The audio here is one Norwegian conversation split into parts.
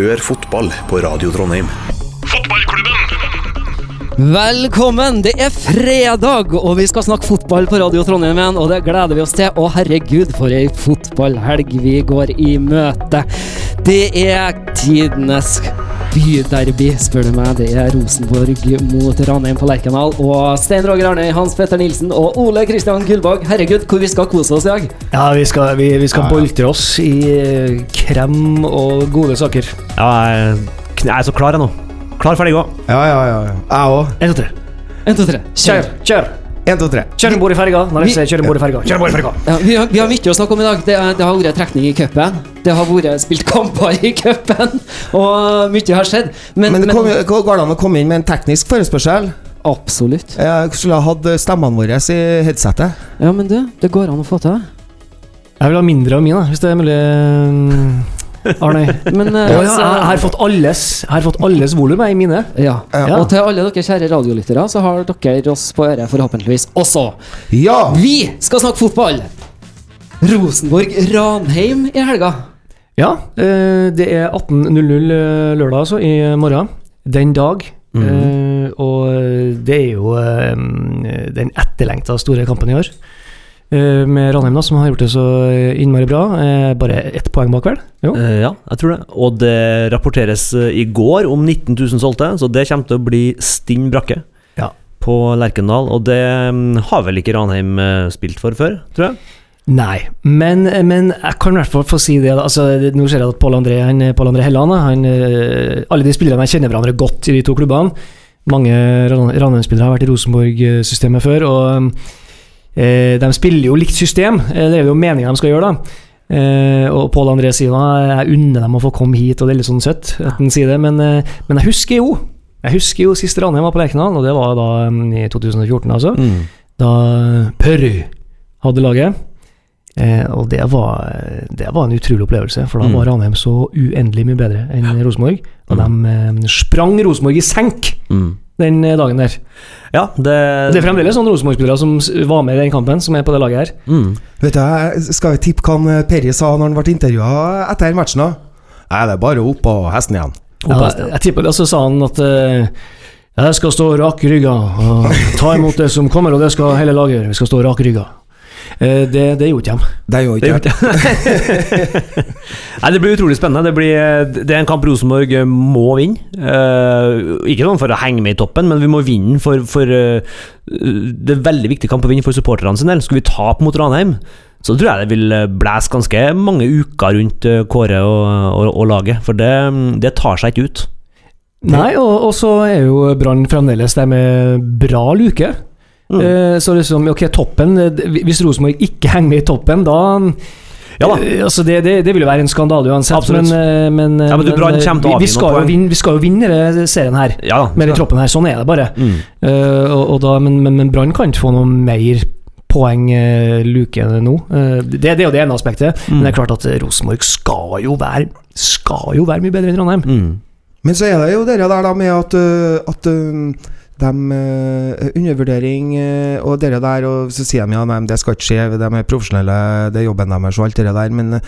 Hør fotball på Radio Trondheim. Fotballklubben! Velkommen! Det er fredag, og vi skal snakke fotball på Radio Trondheim igjen. Og det gleder vi oss til. Og herregud, for ei fotballhelg vi går i møte. Det er tidenes byderby, spør du meg. Det er Rosenborg mot Ranheim på Lerkendal. Og Stein Roger Arnøy, Hans Petter Nilsen og Ole Kristian Gullvåg. Herregud, hvor vi skal kose oss i dag. Ja, vi skal, vi, vi skal boltre oss i eh, krem og gode saker. Ja, jeg jeg er så klar jeg nå. Klar, ferdig, gå. Ja, ja, ja. ja. Jeg òg. Én, to, tre. En, to, tre. Kjør! Kjør! Én, to, tre. Kjør om bord i ferga. Når kjør om bord i ferga. Kjør om bord i ferga. Ja, vi, har, vi har mye å snakke om i dag. Det, det har vært trekning i cupen. Det har vært spilt kamper i cupen. Og mye har skjedd. Men, Men det kom, går det an å komme inn med en teknisk forespørsel? Absolutt. Jeg skulle ha hatt stemmene våre i headsetet. Ja, men du, det går an å få til. Jeg vil ha mindre av min, da, hvis det er mulig. Mm, Arne. Men eh, ja, jeg har fått alles, jeg har fått alles volum jeg, i mine. Ja. Ja. Og til alle dere kjære radiolyttere, så har dere oss på øret forhåpentligvis også. Ja! Vi skal snakke fotball! Rosenborg-Ranheim i helga. Ja, eh, det er 18.00 eh, lørdag, altså, i morgen. Den dag. Eh, og det er jo eh, den etterlengta store kampen i år. Eh, med Ranheim, da, som har gjort det så innmari bra. Eh, bare ett poeng bak, vel? Jo. Eh, ja, jeg tror det. Og det rapporteres eh, i går om 19 000 solgte, så det kommer til å bli stinn brakke Ja. på Lerkendal. Og det mm, har vel ikke Ranheim eh, spilt for før, tror jeg. Nei, men, men jeg kan i hvert fall få si det. Altså, nå ser jeg at Pål André, han, Pål André Helland han, eh, Alle de spillerne jeg kjenner hverandre godt i de to klubbene. Mange Ranheim-spillere har vært i Rosenborg-systemet før. og eh, De spiller jo likt system, eh, det er jo meninga de skal gjøre. da. Uh, og Pål André sier at jeg unner dem å få komme hit, og det er litt sånn søtt. at han sier det, Men, uh, men jeg husker jo Jeg husker jo sist Ranheim var på Lerkendal, og det var da um, i 2014, altså. Da Pørry hadde laget. Uh, og det var, det var en utrolig opplevelse, for da Mm. var Ranheim så uendelig mye bedre enn Rosenborg. Og de eh, sprang Rosenborg i senk Mm. Den eh, dagen der. Ja, det, Det er fremdeles sånne Rosenborg-spillere som var med i den kampen, som er på det laget her. mm. Vet du, jeg skal jeg tippe hva han, Perry sa når han ble intervjua etter matchen? da? Nei, det er bare opp på hesten igjen. Ja, jeg tipper det, så sa han at uh, jeg skal stå rak i rygga og ta imot det som kommer, og det skal hele laget gjøre. Vi skal stå rak i rygga. Eh, det, det gjorde ikke de. Det gjorde Det ikke. Nei, Det blir utrolig spennende. Det, blir, det er en kamp Rosenborg må vinne. Uh, ikke sånn for å henge med i toppen, men vi må vinne for, for uh, Det er veldig viktig kamp å vinne for supporterne sin del. Skulle vi tape mot Ranheim, så tror jeg det vil eh, blæse ganske mange uker rundt eh, Kåre og, og, og laget. For det, det tar seg ikke ut. Nei, og, og så er jo Brann fremdeles der med bra luke. Mm. Eh, så liksom, ok, toppen eh, Hvis Rosenborg ikke henger med i toppen, da Ja da. eh, altså det, det, det vil jo være en skandale uansett. Absolutt. Men, men, Ja, men å vi, vi, skal jo vinne, vi skal jo vinne denne serien her Ja da. med den troppen her. Sånn er det bare. Mm. Uh, og, og da, men men, men Brann kan ikke få noe mer poeng uh, luke nå. Uh, det, det er jo det ene aspektet. Mm. Men det er klart at Rosenborg skal jo være Skal jo være mye bedre enn Trondheim. Mm. Men så er det jo det der da med at, at de uh, Undervurdering uh, og det der, og så sier de ja, nei, det skal ikke skje, de er profesjonelle, det er jobben deres og alt det der, men,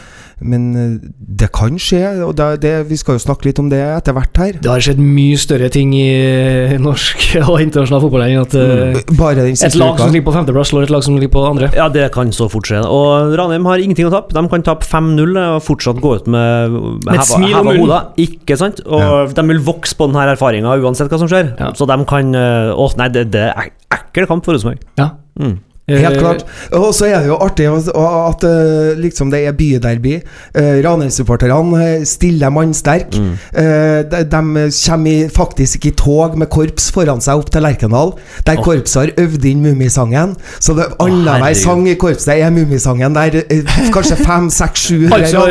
men øh, det kan skje, og det, det, vi skal jo snakke litt om det etter hvert her. Det har skjedd mye større ting i eh, norsk og internasjonal fotball enn at uh, Bare den et lag som ligger på femteplass, slår et lag som ligger på andre. Ja, det kan så fort skje. Og Ranheim har ingenting å tape. De kan tape 5-0 og fortsatt gå ut med, Med heva, heva hodet. Ikke sant? Og de vil vokse på denne erfaringa uansett hva som skjer. Ja. Så de kan eh, Å, nei, det, det er ekkel kamp for Rosenborg. Ja. Mm. Helt Eh, klart. Og så er det jo artig at, at øh, liksom det er byderby. Uh, Ranheim-supporterne stiller mannsterk. Mm. Eh, de, de kommer faktisk ikke i tog med korps foran seg opp til Lerkendal, der oh. korpset har øvd inn Mummisangen. Så det annenhver sang i korpset er Mummisangen, der eh, kanskje fem, seks, sju Altså?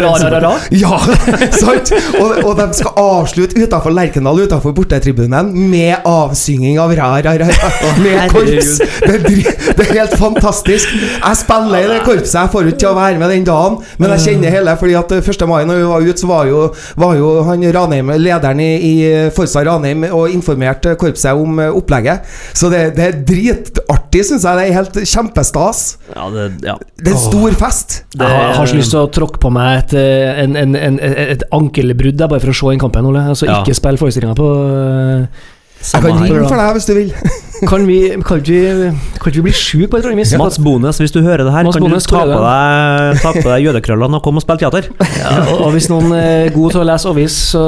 Ja, sant? Og, og de skal avslutte utafor Lerkendal, utafor bortetribunen, med avsynging av ra, ra, ra, ra med korps. Det, det er helt fantastisk. Jeg spiller i det korpset. Jeg får ikke til å være med den dagen, men jeg kjenner hele fordi at 1. mai når vi var ute, så var jo, var jo han Ranheim, lederen i, i Forsa Ranheim og informerte korpset om eh, opplegget. Så det, det er dritartig, syns jeg. Det er helt kjempestas. Ja, det, ja. Det er en stor fest. Jeg har, så lyst til å tråkke på meg et, eh, en, en, en, et ankelbrudd der, bare for å se den kampen, Ole. Altså, Ja. ikke spill forestillinga på eh, Jeg kan ringe for deg hvis du vil. Kan vi Kan ikke vi, kan vi bli sjuke på et eller annet vis? Mats Bones, hvis du hører det her, Mats kan Bones, du ta på deg, ta på deg jødekrøllene og komme og spille teater? Ja, og, og hvis noen er god til å lese avis, så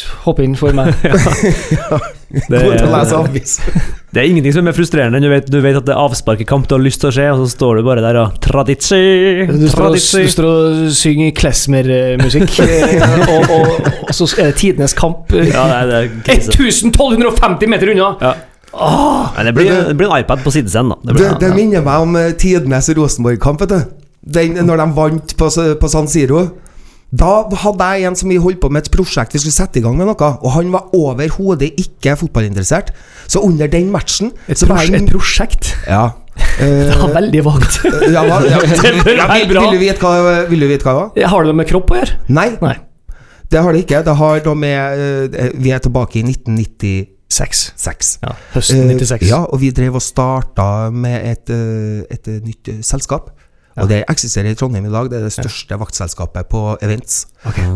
uh, hopp inn for meg. Det God til er, det er ingenting som er mer frustrerende enn du vet, du vet at det er avsparkekamp du har lyst til å se, og så står du bare der og Traditsi! Du står, og, står og synger klezmer-musikk, eh, og, og, og så er det tidenes kamp. Ja, nei, det er 1250 meter unna! Ja. Nei, det, blir, det blir en iPad på sidescenen, da. Det Det, blir, det minner meg om eh, tidenes Rosenborg-kamp, vet du. Den, når de vant på, på San Siro. Da hadde jeg en som vi holdt på med et prosjekt vi skulle sette i gang med noe, og han var overhodet ikke fotballinteressert. Så under den matchen Et, så var pros jeg et prosjekt. Ja. Det Eh, var veldig vagt. ja, ja, ja, ja, vil, vil, du vite hva, vil du vite hva det var? Har det med kropp å gjøre? Nei, Nei. det har det ikke. Det har noe med eh, Vi er tilbake i 1996. Seks. Ja, høsten 96. Uh, ja, og vi drev og starta med et, eh, et eh, nytt eh, selskap. Og det eksisterer i Trondheim i dag. Det er det største vaktselskapet på events.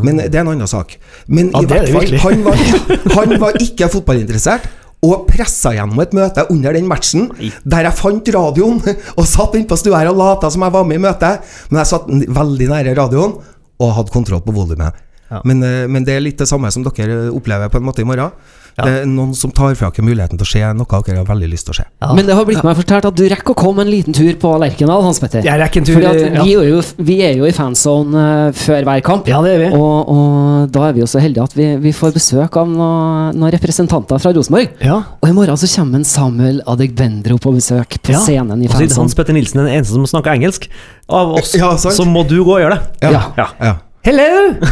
Men det er en annen sak. Men i er hvert fall, han var, han var ikke fotballinteressert. Og pressa gjennom et møte under den matchen, der jeg fant radioen og satt inne på stua her og lata som jeg var med i møtet. Men jeg satt veldig nære radioen og hadde kontroll på volumet. Ja. Men, eh, men det er litt det samme som dere opplever på en måte i morgen. Ja. Det er noen som tar fra dere muligheten til å se noe dere har veldig lyst til å se. Ja. Men det har blitt meg fortalt at du rekker å komme en liten tur på Lerkendal, Hans Petter. Jeg rekker en tur Fordi at ja. vi, er jo, vi er jo i fanzone eh, før hver kamp. ja, det er vi. Og, og da er vi jo så heldige at vi, vi får besøk av noen, noen representanter fra Rosenborg. Ja. Og i morgen så kommer en Samuel Adegbendro på besøk på Ja. scenen i siden Hans. Petter Nilsen er den eneste som snakker engelsk av oss, Ja, så må du gå og gjøre det. Ja. Ja. Hello! uh,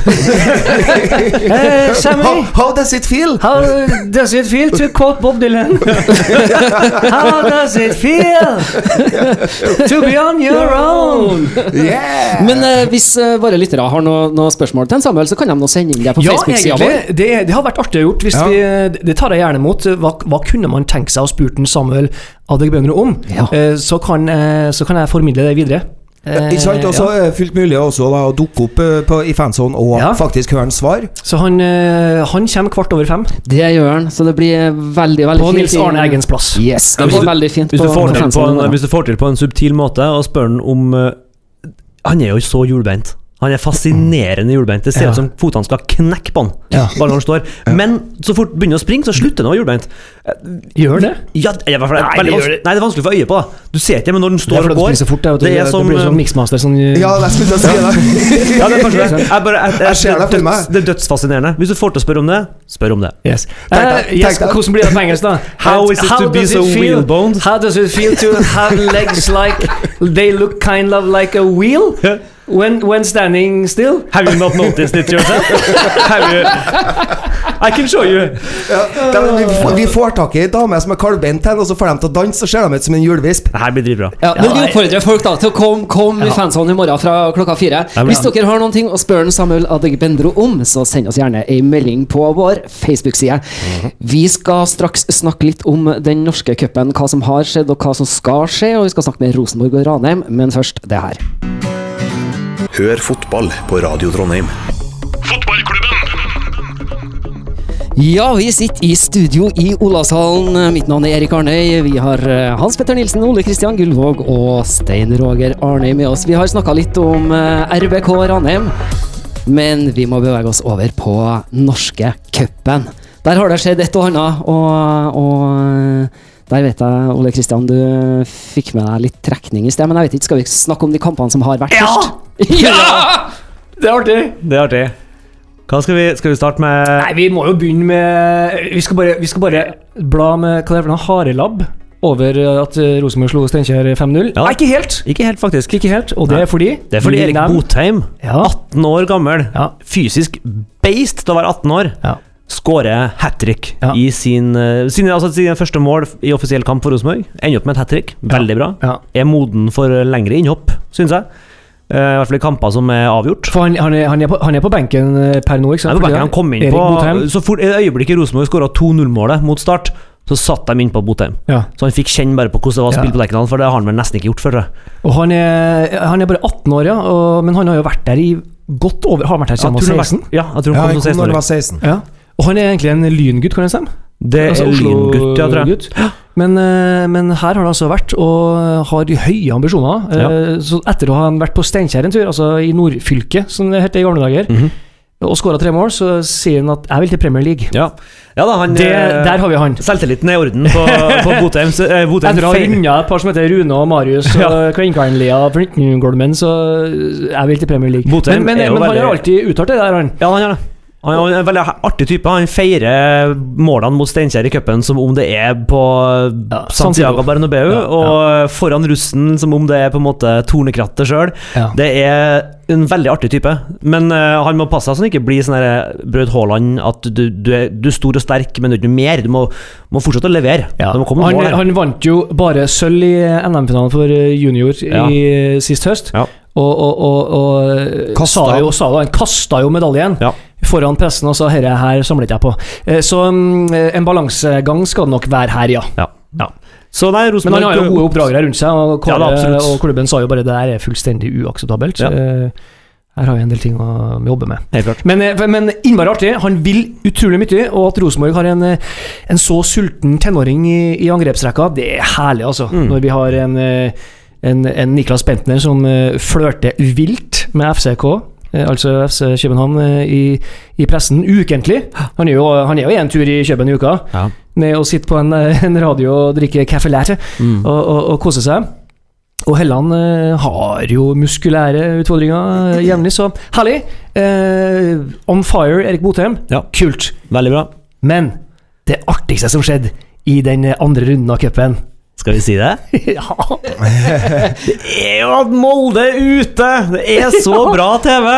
Sammy! How, how does it feel? How does it feel to quote Bob Dylan? How does it feel to be on your own? Yeah! Men uh, hvis uh, våre lyttere har noen noe spørsmål til en Samuel, så kan de nå sende inn det på Ja, Facebook-sida vår. Det, det har vært artig å gjort. Hvis Ja. vi, det tar jeg gjerne imot. Hva, hva kunne man tenke seg å spurt Samuel Adegbenro om? Ja. Så, kan, så kan jeg formidle det videre. Eh, Ikke sant? Og så er det fullt mulig også da, å dukke opp eh, på, i fanzone og Ja. faktisk høre hans svar. Så han, eh, han kommer kvart over fem Det gjør han, så det blir veldig, veldig på fint. Nils Arne Eggens plass. Yes, det Ja, blir du- veldig fint Hvis du, på, får på på en, hvis du får til på en subtil måte og spør han om eh, Han er jo så hjulbeint. Han er fascinerende hjulbeint. Det ser Ja. ut som fotene skal knekke på han Ja. bare når han står. Men så fort han begynner å springe, så slutter han å være hjulbeint. Gjør det? Ja, det er, i Nei, det gjør det. nei, det er vanskelig å få øye på. da Du ser ikke, men når han Det er står og går så fort. Det. Det er det, som, blir sånn eh. Sånn, Ja, å si det. Ja, det er kanskje det. Jeg bare, jeg, jeg, Jeg det døds, det er dødsfascinerende. Hvis du får til å spørre om det, spør om det. Yes. Tenk Eh, yes, hvordan blir det på engelsk, da? How is it to be does so it feel- wheel-boned? How does it feel to have legs like they look kind of like a wheel when when standing still? Have you not noticed it yourself? Have you I can show you. Ja, da, vi, får- vi får tak i ei dame som er kalvbeint og så får dem til å danse, og ser de ut som en julevisp. Det her blir dritbra. Ja, men vi oppfordrer folk da til å komme kom i fanzone i morgen fra klokka fire. Hvis dere har noen ting å spørre Samuel Adegbendro om, så send oss gjerne ei melding på vår Facebook-side. Vi skal straks snakke litt om den norske cupen, hva som har skjedd og hva som skal skje, og vi skal snakke med Rosenborg og Ranheim, men først det her. Hør fotball på Radio Trondheim. Ja, vi sitter i studio i Olavshallen. Mitt navn er Erik Arnøy. Vi har eh, Hans Petter Nilsen, Ole Kristian Gullvåg og Stein Roger Arnøy med oss. Vi har snakka litt om eh, RBK Ranheim, men vi må bevege oss over på norske cupen. Der har det skjedd et og annet, og, og eh, der vet jeg, Ole Kristian, du fikk med deg litt trekning i sted, men jeg vet ikke, skal vi snakke om de kampene som har vært Ja! først? ja! Det er artig. Det er artig. Hva skal vi, skal vi starte med? Nei, vi må jo begynne med Vi skal bare, vi skal bare bla med hva det er for noe harelabb over at eh, Rosenborg slo Steinkjer 5-0. Ja. Nei, ikke helt! Ikke helt, faktisk. Ikke helt, Og det er fordi Det er fordi Erik Botheim, Ja. 18 år gammel, Ja. fysisk beist til å være 18 år, Ja. skårer hat trick i sin, sin, altså sin, første mål i offisiell kamp for Rosenborg. Ender opp med et hat trick. Veldig bra. Er moden for lengre innhopp, syns jeg. Eh, I hvert fall i kamper som er avgjort. For han, han, er, han, er på, han er på benken eh, per nå, ikke sant? benken, han kom inn Erik på Botheim. Så fort øyeblikket Rosenborg skåra 2-0-målet mot start, så satt de inn på Botheim. Ja. Så han fikk kjenne bare på hvordan det var å Ja. på Lerkendal, for det har han vel nesten ikke gjort før. Og han er, han er bare 18 år, ja, og, men han har jo vært der i godt over Har vært her Jeg siden han var han 16. var- Ja, jeg tror han han kom som kom når 16 han var 16. Ja. Og han er egentlig en lyngutt, kan jeg stemme? Det er Altså Lyngutt, ja, tror jeg. Men, eh, men her har han altså vært, og har høye ambisjoner. Ja. Så etter å ha vært på Steinkjer en tur, altså i nordfylket, som det het i gamle dager, Mhm. og skåra tre mål, så sier han at 'jeg vil til Premier League'. Ja. ja da, han Det, eh, der har vi han. Selvtilliten er i orden på, på Botheim. eh, Botheim Etter å ha runda et par som heter Rune og Marius Ja. og på 19-golmen, så jeg vil til Premier League. Botheim men men, er men han har alltid uttalt det der, han. Ja, han gjør det. Han er en veldig artig type. Han feirer målene mot Steinkjer i cupen som om det er på Ja, Santiago. Bernabeu, Ja, ja. og foran russen som om det er på en måte tornekrattet sjøl. Det er en veldig artig type, men uh, han må passe seg så han ikke blir sånn der Braut Haaland at du, du, er, du er stor og sterk, men du er ikke mer. Du må, må fortsette å levere. Han, han vant jo bare sølv i NM-finalen for eh, junior i sist høst. Og, og, og, og Kastet sa jo, sa jo, han kasta jo medaljen Ja. Foran pressen og sa 'herre her samlet jeg på'. Eh, Så mm, en balansegang skal det nok være her, ja. Ja. ja. Så nei, Men han har jo gode oppdragere rundt seg, og, Ja, da, og klubben sa jo bare det der er fullstendig uakseptabelt. Ja. Eh, Her har vi en del ting å jobbe med. Men, eh, men innmari artig. Han vil utrolig mye, og at Rosenborg har en, eh, en så sulten tenåring i, i angrepsrekka, det er herlig, altså. Mm. Når vi har en, eh, en, en Niklas Bentner som eh, flørter vilt med FCK. Eh, Altså FC København eh, i, i pressen ukentlig. Han er jo han er jo en tur i København i uka. Ja. med å sitte på en, eh, en radio og drikke caffè latte Mm. og, og, og kose seg. Og Helland eh, har jo muskulære utfordringer eh, jevnlig, så herlig. Eh, on fire, Erik Botheim. Ja. Kult. Veldig bra. Men det artigste som skjedde i den andre runden av cupen Skal vi si det? ja. Det er jo at Molde er ute! Det er så bra TV!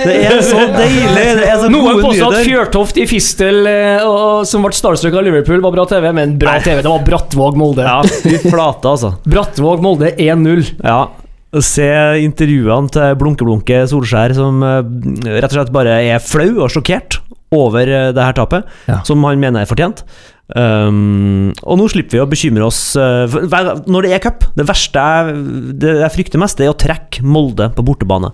Det er så deilig! Det er så Noen gode påstod at. Fjørtoft i Fistel, eh, og, som ble starstruck av Liverpool, var bra TV, men bra Nei. TV. Det var Brattvåg-Molde. Ja, fy flate, altså. Brattvåg-Molde 1-0. Ja. Se intervjuene til Blunke-Blunke Solskjær, som eh, rett og slett bare er flau og sjokkert over eh, det her tapet, Ja. som han mener er fortjent. Um, og nå slipper vi å bekymre oss uh, for- når det er cup. Det verste jeg, det jeg frykter mest, det er å trekke Molde på bortebane.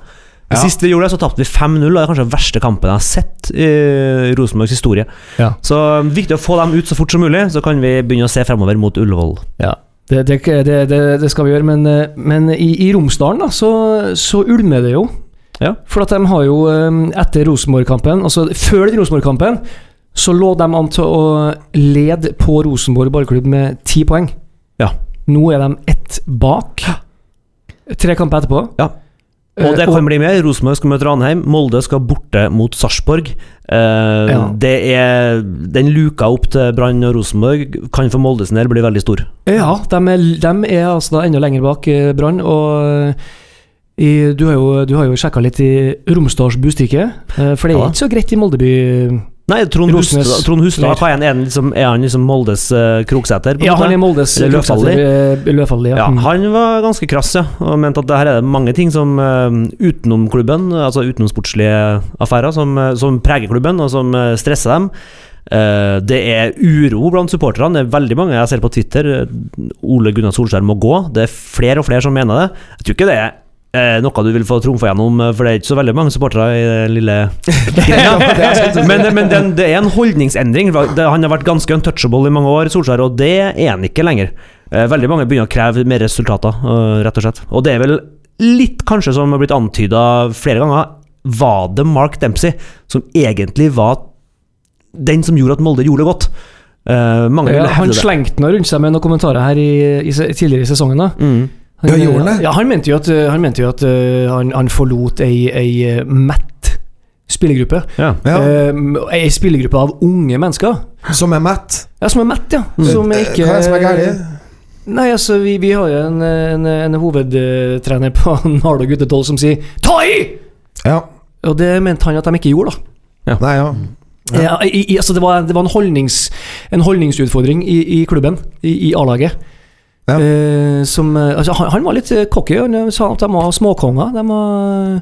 Ja. Sist vi gjorde det, så tapte vi 5-0, det er kanskje den verste kampen jeg har sett i Rosenborgs historie. Ja. Så um, viktig å få dem ut så fort som mulig, så kan vi begynne å se fremover mot Ullevål. Ja. Det, det, det, det, det skal vi gjøre, men, eh, men i, i Romsdalen da, så, så ulmer det jo. Ja. For at de har jo, eh, etter Rosenborg-kampen, altså før den Rosenborg-kampen, så lå de an til å lede på Rosenborg ballklubb med ti poeng. Ja. Nå er de ett bak. Tre kamper etterpå. Ja. Og det Eh, kan bli mer. Rosenborg skal møte Ranheim. Molde skal borte mot Sarpsborg. Eh, Ja. Det er Den luka opp til Brann og Rosenborg kan for Molde sin del bli veldig stor. Ja, de er, de er altså da enda lenger bak eh, Brann, og eh, i, du har jo, du har jo sjekka litt i Romsdals Bustikke, for det er Ja. ikke så greit i Moldeby. Nei, Trond Hustad, Trond Hustad hva er, han, er, han liksom, er han liksom Moldes uh, krokseter? Ja, måte? han er Moldes Løfaldli. Løfaldli. Løfaldli ja. Ja, Mm. han var ganske krass, ja, og mente at det her er det mange ting som uh, utenom klubben, altså utenomsportslige affærer, som, eh, som preger klubben, og som eh, stresser dem. Uh, det er uro blant supporterne. Det er veldig mange jeg ser på Twitter. eh, Ole Gunnar Solskjær må gå. Det er flere og flere som mener det. Jeg tror ikke det er eh, noe du vil få trumfa gjennom, eh, for det er ikke så veldig mange supportere i det lille Men, men den, det er en holdningsendring. Det, han har vært ganske untouchable i mange år, Solskjær, og det er han ikke lenger. Eh, Veldig mange begynner å kreve mer resultater, eh, rett og slett. Og det er vel litt, kanskje, som har blitt antyda flere ganger, var det Mark Dempsey som egentlig var den som gjorde at Molde gjorde det godt? Eh, mange Ja, han slengte noe rundt seg med noen kommentarer her i, i, tidligere i sesongen. da Mm. Han, Ja, gjorde han det? Ja, han mente jo at, han, mente jo at uh, han, han forlot ei, ei uh, mett spillergruppe. Ja. Ja, Um, ei spillergruppe av unge mennesker. som er mett. Ja, som er mett, ja. Som er ikke Hva er det som er galt? Nei, altså, vi, vi har jo en, en, en hovedtrener på Nardo guttetolv som sier 'ta i!' Ja. Og det mente han at de ikke gjorde, da. Nei, ja. Ja, i, i, altså det var, det var en, holdnings, en holdningsutfordring i, i klubben, i, i A-laget. Ja. Uh, som, eh, altså, han, han var litt eh, cocky. Han sa at de var småkonger. De, var,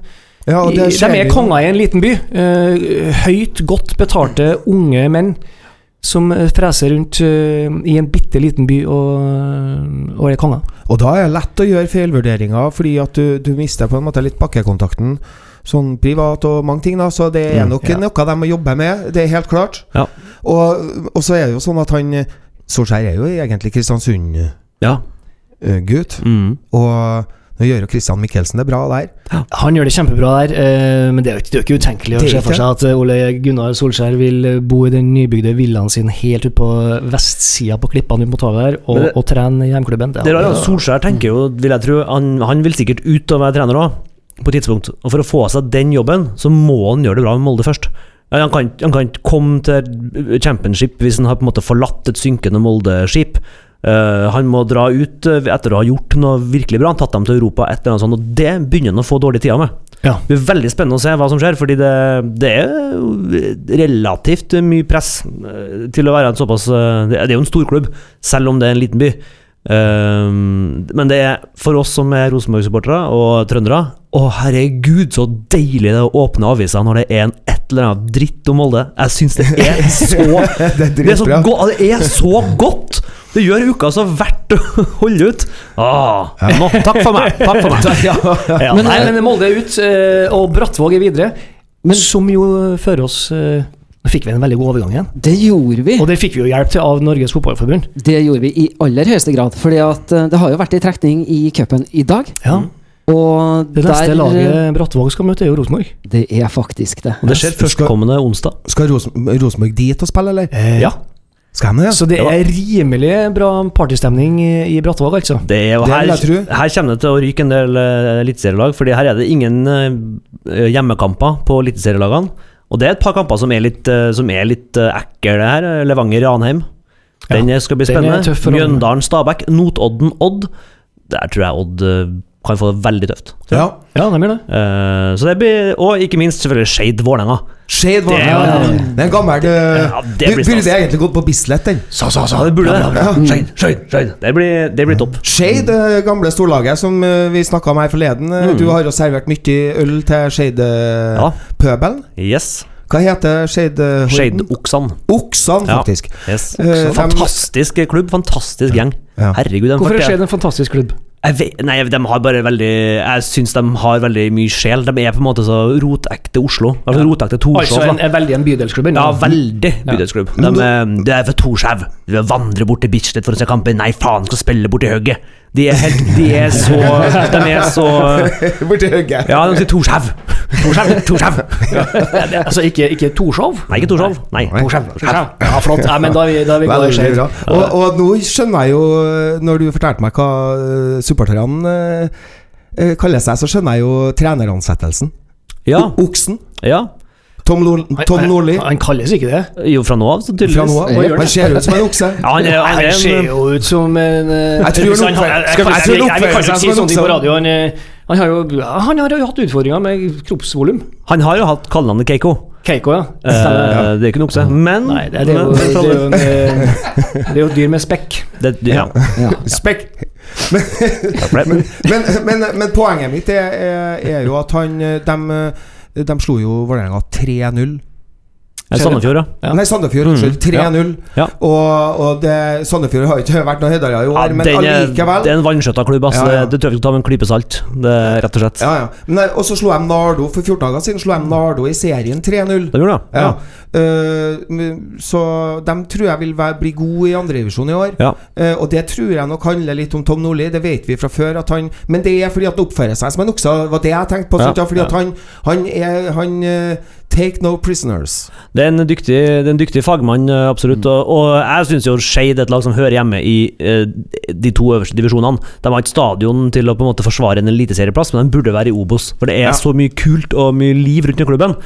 Ja, i, de er konger i en liten by. Uh, høyt, godt betalte unge menn som freser rundt uh, i en bitte liten by og, og er konger. Og da er det lett å gjøre feilvurderinger, fordi at du, du mister på en måte litt bakkekontakten. Sånn privat og mange ting, da. Så det er Mm, nok ja. noe de må jobbe med, det er helt klart. Ja. Og, og så er det jo sånn at han Solskjær er jo egentlig Kristiansund-gutt. Ja. Mm. Og nå gjør jo Christian Michelsen det bra der. Han gjør det kjempebra der, eh, men det er jo ikke, det er ikke utenkelig å se for seg at eh, Ole Gunnar Solskjær vil eh, bo i den nybygde villaen sin helt ut på vestsida på klippene ut mot havet her, og, det- og trene i hjemklubben. Det er altså, Solskjær tenker jo, vil jeg tro han, han vil sikkert ut og være trener òg, på et tidspunkt. Og for å få seg den jobben, så må han gjøre det bra med Molde først. Han kan, han kan ikke komme til championship hvis han har på en måte forlatt et synkende Molde-skip. Eh, han må dra ut eh, etter å ha gjort noe virkelig bra. Han tatt dem til Europa, et eller annet sånt, og det begynner han å få dårlig tida med. Ja. Det blir veldig spennende å se hva som skjer, fordi det, det er relativt mye press eh, til å være en såpass Det er det er jo en stor klubb, selv om det er en liten by. Um, men det er for oss som er Rosenborg-supportere og trøndere Å, herregud, så deilig det er å åpne avisa når det er en et eller annet dritt om Molde. Jeg syns det er så Det er det er, så det er så godt! Det gjør uka så verdt å holde ut. Ah, nå, takk for meg. Takk for meg. Ja. Ja, Men, nei, nei, men Molde er ut, eh, og Brattvåg er videre, som jo fører oss eh, Nå fikk vi en veldig god overgang igjen, Det gjorde vi. og det fikk vi jo hjelp til av Norges Fotballforbund. Det gjorde vi i aller høyeste grad. Eh, det har jo vært en trekning i cupen i dag. Ja, Og Det neste der laget Brattvåg skal møte, er jo Rosenborg. Det er faktisk det. Og det skjer førstkommende onsdag. Skal Rosen Rosenborg dit og spille, eller? Ja. De det? Så det er rimelig bra partystemning i, Brattvåg, altså. Det er jo Det her, vil her kommer det til å ryke en del uh, eliteserielag, Fordi her er det ingen eh, hjemmekamper på eliteserielagene. Og det er et par kamper som er litt, som er litt eh, ekle her. Levanger-Ranheim. Den Ja, skal bli spennende. Mjøndalen-Stabæk. Notodden-Odd. Der tror jeg Odd eh, kan få det veldig tøft. Ja. Ja, de gjør det. Uh, så det blir, og ikke minst selvfølgelig. Skeid Vålerenga. Det det. er Ja, Det er en gammel det, Ja, det blir Burde det egentlig gått på Bislett, den. Ja, det burde det. Skeid, Skeid, Skeid. Det blir, det blir topp. Skeid, det gamle storlaget som eh, vi snakka om her forleden. Eh, Mm. Du har jo servert mye øl til Ja. Skeid-pøbelen. Yes. Hva heter Skeid? uh, Skeid-Oksan. Oksan, Ja. faktisk. Yes. Oksan. Fantastisk klubb, fantastisk gjeng. Ja. Herregud, Hvorfor er Shade Skeid en fantastisk klubb? Jeg vet, nei, de har bare veldig Jeg syns de har veldig mye sjel. De er på en måte så rotekte Oslo. Altså rotekte Altså Torshov. en, er veldig en bydelsklubb. Ja, veldig bydelsklubb. De, de, det er for Torshov. De vandrer bort til Bislett for å se kampen. Nei, faen, skal spille bort til Høgget. De er helt De er så De er så Borti Høgge. Ja, de sier Torshov. Torshov, Torshov. Altså ikke, ikke Torshov? Nei, ikke Torshov. Nei. Torshov. Ja, flott. Ja, men da er vi, da er vi glad i. Og, og nå skjønner jeg jo, når du fortalte meg hva eh, supporterne eh, eh, kaller seg, så skjønner jeg jo treneransettelsen. Ja. Oksen. ja. Tom, Nord Tom Nordli. Han, han kalles ikke det. Jo, fra nå av, så Fra tydeligvis. nå av. Han ser ut som en okse. Ja, han er, han er Han ser jo ut som en eh, Jeg tror han han- oppfører- han seg som en på okse. Han, han, har jo, han har jo hatt utfordringer med kroppsvolum. han har jo hatt kallenavnet Keiko. Keiko, ja. Eh, det er ikke en okse. Men Nei, det, det, er jo, det, er jo en, eh, det er jo et dyr med spekk. det, ja. Spekk. Takk for det. Men, men, men poenget mitt er, er, er jo at han eh, De, de slo jo Vålerenga 3-0. Sandefjord, ja. Ja. Nei, Sandefjord. Unnskyld. 3-0. Ja. Og, og det, Sandefjord har ikke vært noe høydere i Ja, år, men den er, allikevel. det er en vanskjøtta klubb, altså. Ja, ja. Det, det tror jeg vi skal ta med en klype salt. Det rett og slett. Ja, ja. Men, og så slo de Nardo for 14 dager siden slo de Nardo i serien 3-0. Det gjorde det. Ja. Eh, men- så de tror jeg vil være, bli gode i andredivisjon i år. Ja. Eh, og det tror jeg nok handler litt om Tom Nordli, det vet vi fra før. At han, men det er fordi at han oppfører seg som en okse, var det jeg tenkte på. Ja. Ja, fordi at han, han er Han eh, Take no prisoners. Det er en dyktig, det er en dyktig fagmann, eh, absolutt. Og, og jeg syns jo Skeid er et lag som hører hjemme i eh, de to øverste divisjonene. De har ikke stadion til å på en måte forsvare en eliteserieplass, men de burde være i Obos. For det er Ja. så mye kult og mye liv rundt i klubben.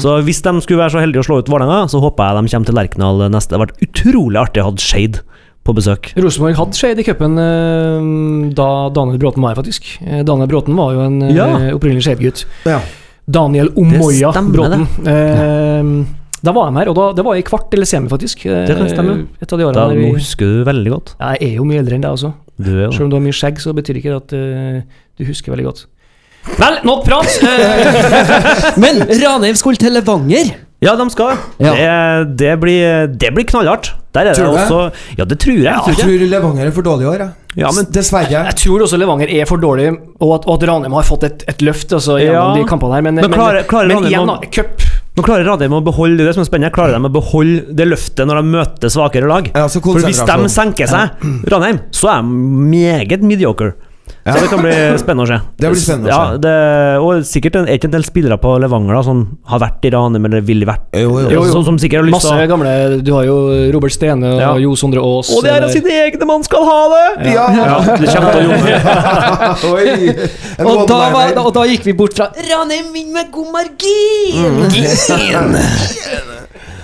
Så hvis de skulle være så heldige å slå ut Vålerenga, så håper jeg de kommer til Lerkendal neste. Det har vært utrolig artig å ha Skeid på besøk. Rosenborg hadde Skeid i cupen eh, da Daniel Bråten var her, faktisk. Eh, Daniel Bråten var jo en eh, Ja. opprinnelig Skeid-gutt. Ja. Daniel Omoya Bråten. Eh, Da var han her, og da, det var i kvart eller semi, faktisk. Eh, Det kan stemme. Et av de Da, årene der nå vi husker du veldig godt. Jeg er jo mye eldre enn deg også. Du er jo Selv om du har mye skjegg, så betyr ikke det at uh, du husker veldig godt. Vel, nok prat! Eh, Men Ranheim skulle til Levanger! Ja, de skal det. Ja. Det, det, blir, det blir knallhardt. Der er Tror det? også Ja, det tror jeg. Ja. Jeg tror Levanger er for dårlig i år, jeg. Ja, men Dessverre. jeg tror også Levanger er for dårlig, og at, og at Ranheim har fått et, et løft altså, gjennom Ja. de kampene her. Men, Men klarer- klarer men Ranheim igjen, da. Cup. Men klarer Radheim å beholde det som er spennende, klarer de å beholde det løftet når de møter svakere lag? Ja, For hvis de senker seg, Ranheim, så er de meget mediocre. Så det kan bli spennende å se. Det blir spennende å ja, se. det, og sikkert en, ikke en del spillere på Levanger da, som har vært i Ranheim eller ville vært Jo, jo. Jo. Som, som sikkert har lyst Masse gamle Du har jo Robert Stene og Ja. Jo Sondre Aas. Og det er av sine egne man skal ha det! Ja! Ja, Oi! Og da, var, og da gikk vi bort fra Ranheim vinner med god margin!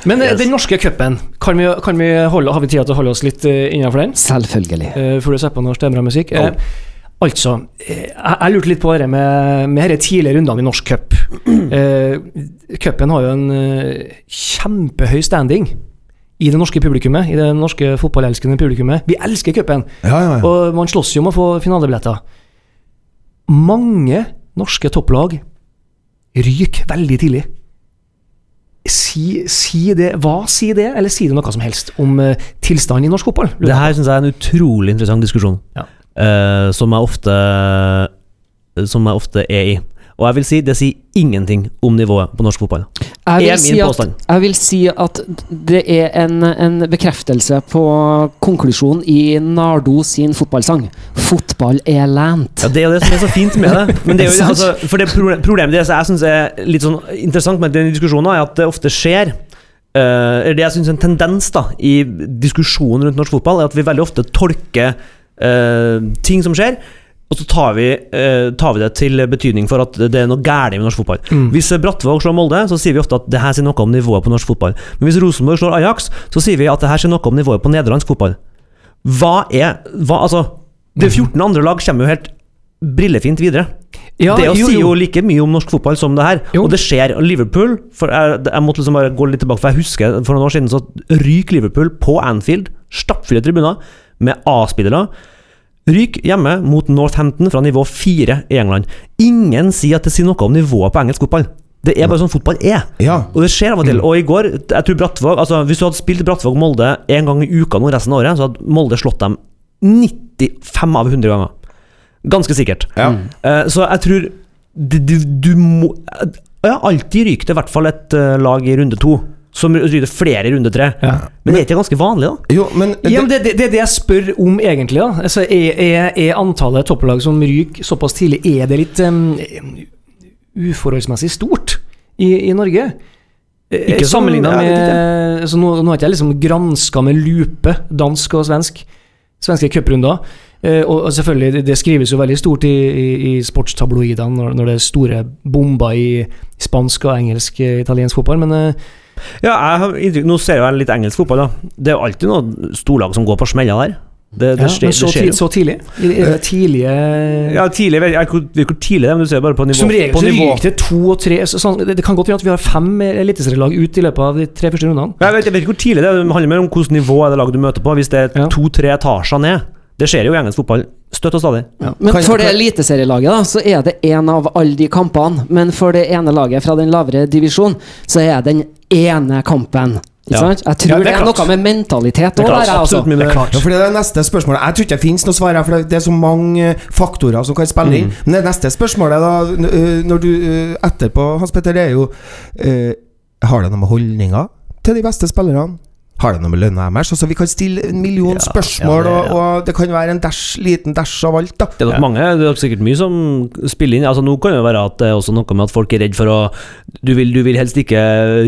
Men yes. den norske cupen, kan vi, kan vi holde, har vi tid til å holde oss litt uh, innenfor den? Selvfølgelig. Uh, før du setter på noe Stemra-musikk. Oh. altså, eh, jeg, jeg lurte litt på det med, med disse tidlige rundene i norsk cup. Eh, Cupen har jo en eh, kjempehøy standing i det norske publikummet, i det norske fotballelskende publikummet. Vi elsker cupen, Ja, ja, ja. og man slåss jo om å få finalebilletter. Mange norske topplag ryker veldig tidlig. Si, si det, Hva sier det, eller sier det noe som helst om eh, tilstanden i norsk fotball? Det her syns jeg er en utrolig interessant diskusjon, Ja. Eh, som, jeg ofte, som jeg ofte er i. Og jeg vil si det sier ingenting om nivået på norsk fotball. Jeg vil, min si at, jeg vil si at det er en, en bekreftelse på konklusjonen i Nardo sin fotballsang. Fotball er lent. Ja, Det er jo det som er så fint med det. Men det er jo, altså, for det Problemet det jeg syns er litt sånn interessant med den diskusjonen, er at det ofte skjer uh, det jeg synes er en tendens da i diskusjonen rundt norsk fotball, er at vi veldig ofte tolker eh, ting som skjer, og så tar vi, eh, tar vi det til betydning for at det er noe galt med norsk fotball. Mm. Hvis Brattvåg slår Molde, så sier vi ofte at det her sier noe om nivået på norsk fotball. Men hvis Rosenborg slår Ajax, så sier vi at det her sier noe om nivået på nederlandsk fotball. Hva er hva, Altså, det 14 andre lag kommer jo helt brillefint videre. Ja, det å jo, sier jo. like mye om norsk fotball som det her. Jo. Og det skjer. Liverpool for jeg, jeg måtte liksom bare gå litt tilbake, for jeg husker for noen år siden så ryker Liverpool på Anfield, stappfulle tribuner, med A-spillere. Ryk hjemme mot Northampton fra nivå 4 i England. Ingen sier at det sier noe om nivået på engelsk fotball. Det er bare sånn fotball er. Ja. Og det skjer av og til. Og i går, jeg tror Brattvåg altså Hvis du hadde spilt Brattvåg-Molde en gang i uka nå resten av året, så hadde Molde slått dem 95 av 100 ganger. Ganske sikkert. Ja. Uh, så jeg tror du, du, du må Ja, alltid ryker det i hvert fall et eh, lag i runde to. Som ryker flere i runde tre. Ja. Men det er ikke ganske vanlig, da? Jo, men Ja, men det, det, det er det jeg spør om, egentlig. da altså, er, er, er antallet topplag som ryker såpass tidlig, er det litt um, uforholdsmessig stort i, i Norge? Ikke Ikke Sammenligna med ja, så nå, nå har ikke jeg liksom granska med lupe dansk og svensk svenske cuprunder. Eh, og selvfølgelig, det, det skrives jo veldig stort i, i, i sportstabloidene når, når det er store bomber i spansk og engelsk eh, italiensk fotball, men eh, Ja, jeg har inntrykk Nå ser jeg jeg litt engelsk fotball, da. Det er jo alltid noen storlag som går på smella der. Det, det, ja, skjer, men så, det skjer ti, jo. så tidlig? I, i, tidlige Ja, tidlig, jeg vet ikke hvor- tidlig det er, men du ser bare på nivå. Som regel så ryker det to og tre så, sånn, det, det kan godt være at vi har fem eliteserielag ut i løpet av de tre første rundene. Jeg vet, jeg vet ikke hvor tidlig det er, det handler mer om hvilket nivå er det laget du møter på. Hvis det er Ja. to-tre etasjer ned. Det skjer jo i engelsk fotball støtt og stadig. Men for det eliteserielaget da, så er det én av alle de kampene. Men for det ene laget fra den lavere divisjon, så er den ene kampen. Ja. Jeg tror Ja, det det er er, noe med mentalitet Det òg er klart, altså. det. Ja, for det er neste spørsmålet. Jeg tror ikke det finnes noe svar her, for det- er så mange eh, faktorer som kan spille inn. Men det neste spørsmålet, da, når du etterpå, Hans Petter, det er jo uh, Har det noe med holdninger til de beste spillerne? Har det noe med lønna deres? Altså, vi kan stille en million Ja, spørsmål, ja, det- ja. Og, og det kan være en dash, liten dash av alt, da. Det er nok mange, det er nok sikkert mye som spiller inn. Altså Nå kan det være at det er også noe med at folk er redd for å Du vil, du vil helst ikke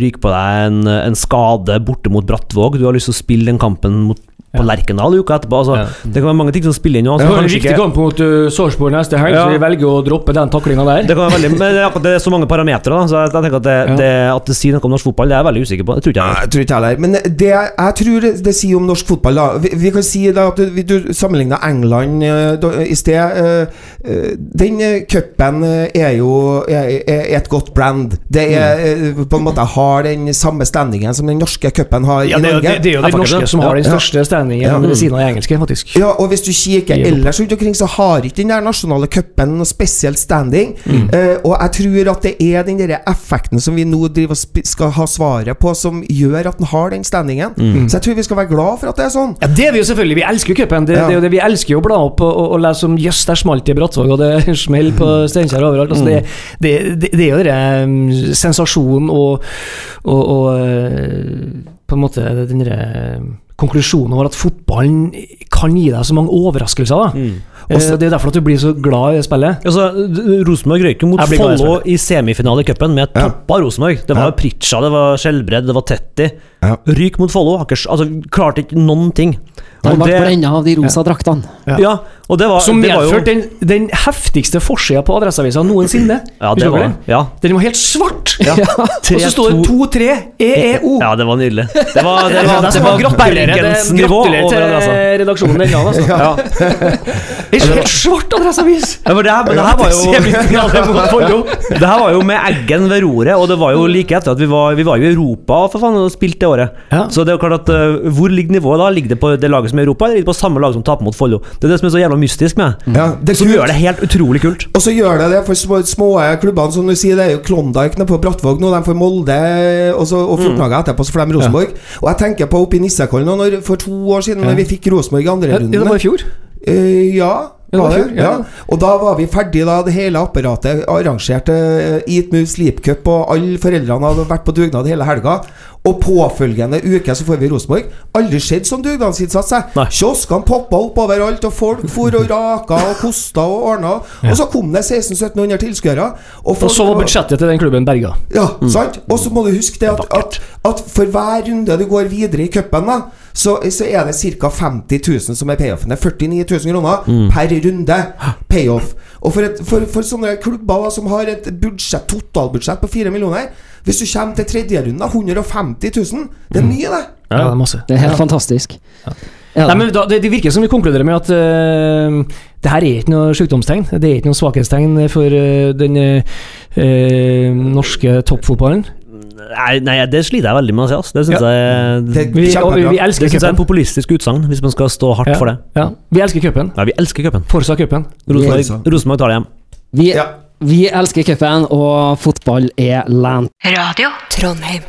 ryke på deg en, en skade borte mot Brattvåg. Du har lyst til å spille den kampen mot, på Lerkendal uka etterpå. Altså, Ja. Det kan være mange ting som spiller inn. Altså, Det er en viktig ikke- kamp mot uh, Sarpsborg neste helg, Ja. så vi velger å droppe den taklinga der. Det kan være veldig, men det er det er så mange parametere, da, så jeg, jeg tenker at det, Ja. det, at det sier noe om norsk fotball, det er jeg veldig usikker på. Det tror ikke Nei, jeg. jeg tror ikke heller. Men det jeg jeg, tror det, det sier om norsk fotball da. Vi, vi kan si da at du, du sammenligna England da, i sted. eh, den cupen er jo er, er et godt brand. Det er mm. på en måte har den samme standingen som den norske cupen har Ja, i Norge. det, det er jo den norske som har den Ja. største standingen Ja. ved siden av den engelske, faktisk. Ja, og hvis du kikker ellers rundt omkring, så har ikke den der nasjonale cupen noe spesielt standing. Eh, og jeg tror at det er den der effekten som vi nå driver skal ha svaret på, som gjør at den har den standingen. Så jeg tror vi skal være glad for at det er sånn. Ja, Det er vi jo selvfølgelig. Vi elsker jo cupen. Det, Ja. det er jo det vi elsker jo å bla opp og, og, og lese om Jøss, der smalt det i Brattvåg, og det smell på Steinkjer overalt. Altså, det, det, det, det er jo den um, sensasjonen og, og, og eh, på en måte den derre konklusjonen over at fotballen kan gi deg så mange overraskelser. da Eh, Det er derfor at du blir så glad i spillet. Altså, Rosenborg røyk mot Follo i semifinale i cupen med Ja. toppa Rosenborg. Det var Ja. Pritcha, det var Skjelbred, det var Tetti. Ja. Ryk mot Follo. Altså, klarte ikke noen ting. Og ble blenda av de rosa draktene. Ja. Ja, og det var, Som medførte den, den heftigste forsida på Adresseavisa noensinne. Ja, det var Ja. Den var helt svart! ja. Og så står det 2-3 EEO. Ja, det var nydelig. Det var, det Det var, det var Bergensnivå over til redaksjonen den dagen, altså. Ja. Det helt svart adresseavis! Ja, men det her, det her var jo. Det her var jo med Eggen ved roret, og det var jo like etter at vi var, vi var jo i Europa for faen og spilte det året. Ja. Så det er jo klart at uh, hvor ligger nivået da? Ligger det på det laget som er i Europa, eller på samme lag som taper mot Follo? Det er det som er så jævla mystisk med Ja, det Som gjør det helt utrolig kult. Og så gjør det det for små, små klubbene, som du sier. Det er jo Klondyke nede på Brattvåg nå. De får Molde, og, så, og 14 dager etterpå så får de Rosenborg. Og jeg tenker på oppe i Nissekollen for to år siden, når vi fikk Rosenborg i andre Ja, det var i fjor. Uh, ja, det var det? ja. Ja. Og da var vi ferdige, da hadde hele apparatet arrangert uh, Eat Move Sleep Cup, og alle foreldrene hadde vært på dugnad hele helga. Og påfølgende uke så får vi Rosenborg. Aldri skjedd sånn dugnadsinnsats. Kioskene poppa opp overalt, og folk for og raka og kosta og ordna. Og så kom det 1600-1700 tilskuere. Og, Og så var budsjettet til den klubben berga. ja, sant? Og så må du huske det at, at, at for hver runde du går videre i cupen, da, så, så er det ca. 50 000 som er payoffen. Det er 49 000 kroner per runde payoff. Og for, et, for, for sånne klubber som har et budsjett, totalbudsjett på 4 millioner Hvis du kommer til tredje runde, 150 000, det er mye, det. Ja, det er masse. Det er helt fantastisk. Ja, Nei, men da, det, det virker som vi konkluderer med at uh, det her er ikke noe sykdomstegn. Det er ikke noe svakhetstegn for eh, den eh, norske toppfotballen. Nei, nei, det sliter jeg veldig med å si. Altså. Det syns Ja. jeg Det Vi, og vi, vi Det elsker synes jeg er en populistisk utsagn, hvis man skal stå hardt Ja. for det. Ja, vi elsker cupen. Ja, vi elsker cupen. Forsa cupen. Rosenborg, tar det hjem. vi, Ja. vi elsker cupen, og fotball er land. Radio Trondheim.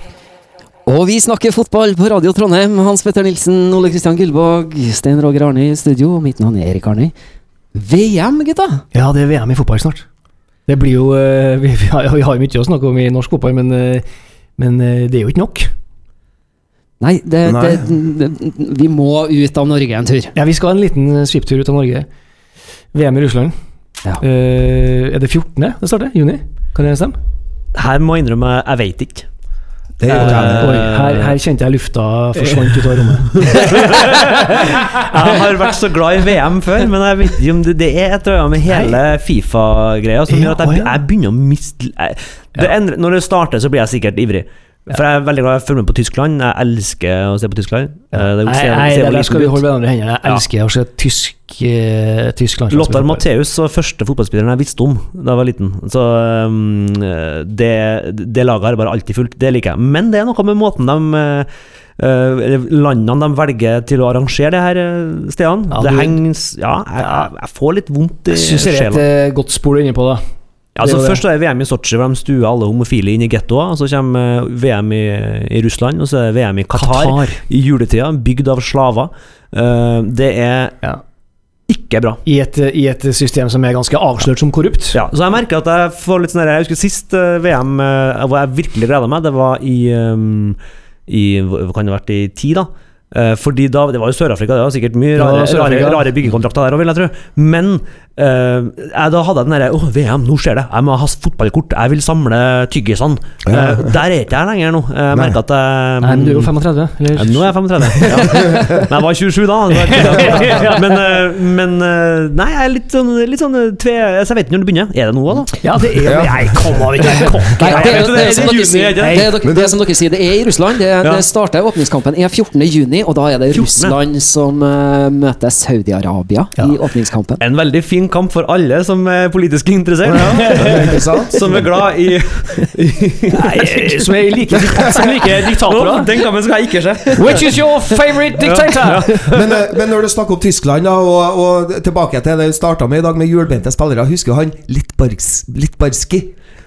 Og vi snakker fotball på Radio Trondheim. Hans Petter Nilsen, Ole Kristian Gullvåg, Stein Roger Arne i studio. Mitt navn er Erik Arne. VM, gutta! Ja, det er VM i fotball snart. Det blir jo eh, Vi, vi, har, jo mye å snakke om i norsk fotball, men, eh, men eh, det er jo ikke nok. Nei, det, Nei. Det, det, vi må ut av Norge en tur. Ja, Vi skal ha en liten skiptur ut av Norge. VM i Russland. Ja. Uh, er det 14. det starter? Juni? Kan det stemme? Her må jeg innrømme, jeg veit ikke. Det er jo Eh. Oi, her, her kjente jeg lufta forsvant ut av rommet. Jeg har vært så glad i VM før, men jeg vet ikke om det, det er et eller annet med hele Fifa-greia som gjør at jeg, jeg begynner å miste jeg, det endrer, Når det starter, så blir jeg sikkert ivrig. For jeg er veldig glad i å følge med på Tyskland. Jeg elsker å se på Tyskland. Eh, det Nei, nei, det der skal vi holde hverandre i hendene. Jeg Ja. elsker å se tysk, eh, tysk landslagsfotball. Lothar Matheus var første fotballspilleren jeg visste om da jeg var liten. Så um, det, det laget har jeg bare alltid fulgt. Det liker jeg. Men det er noe med måten de uh, landene de velger til å arrangere de her uh, stedene. Ja, det du- hengs Ja, jeg, jeg, jeg får litt vondt i Jeg syns det er et sjela. eh, godt spor inne på, da. Ja, altså, først er det VM i Sotsji, hvor de stuer alle homofile inn i gettoer. Så kommer uh, VM i, i Russland, og så er det VM i Qatar, i juletida, bygd av slaver. Uh, det er Ja. ikke bra. I, et, I et system som er ganske avslørt som korrupt. Ja, så jeg merker at jeg får litt sånn Jeg husker sist eh, VM eh, hvor jeg virkelig gleda meg, det var i, um, i Hva kan det ha vært i ti, da? Eh, fordi da, Det var jo Sør-Afrika, det var sikkert mye rare, ja, rare, rare, byggekontrakter der òg, vil jeg tro. Men eh, jeg, da hadde jeg den derre Å, VM, nå skjer det! Jeg må ha fotballkort! Jeg vil samle tyggisene! Eh, der er ikke jeg lenger nå. Jeg merker at jeg Nei, men du er jo 35, eller? ja, Nå er jeg 35. Ja. Men jeg var 27 da. Men, men Nei, jeg er litt sånn, litt sånn tve Så jeg vet ikke når det begynner. Er det nå, da? Ja, det er Nei, kom av, ikke det, er- er som er dere sier, er det? er i Russland. Det, Ja. det starter Åpningskampen er 14. og da er det 14.. Russland som uh, møter Saudi-Arabia Ja. i åpningskampen. En veldig fin kamp for alle som er politisk interessert. Ja. Som er glad i, Nei, som er like, som liker diktatorer. Den kampen skal jeg ikke se. Which is your favorite dictator? Men, eh, men når du snakker om Tyskland, da, og, og tilbake til det vi starta med i dag, med hjulbeinte spillere, husker han Litbars,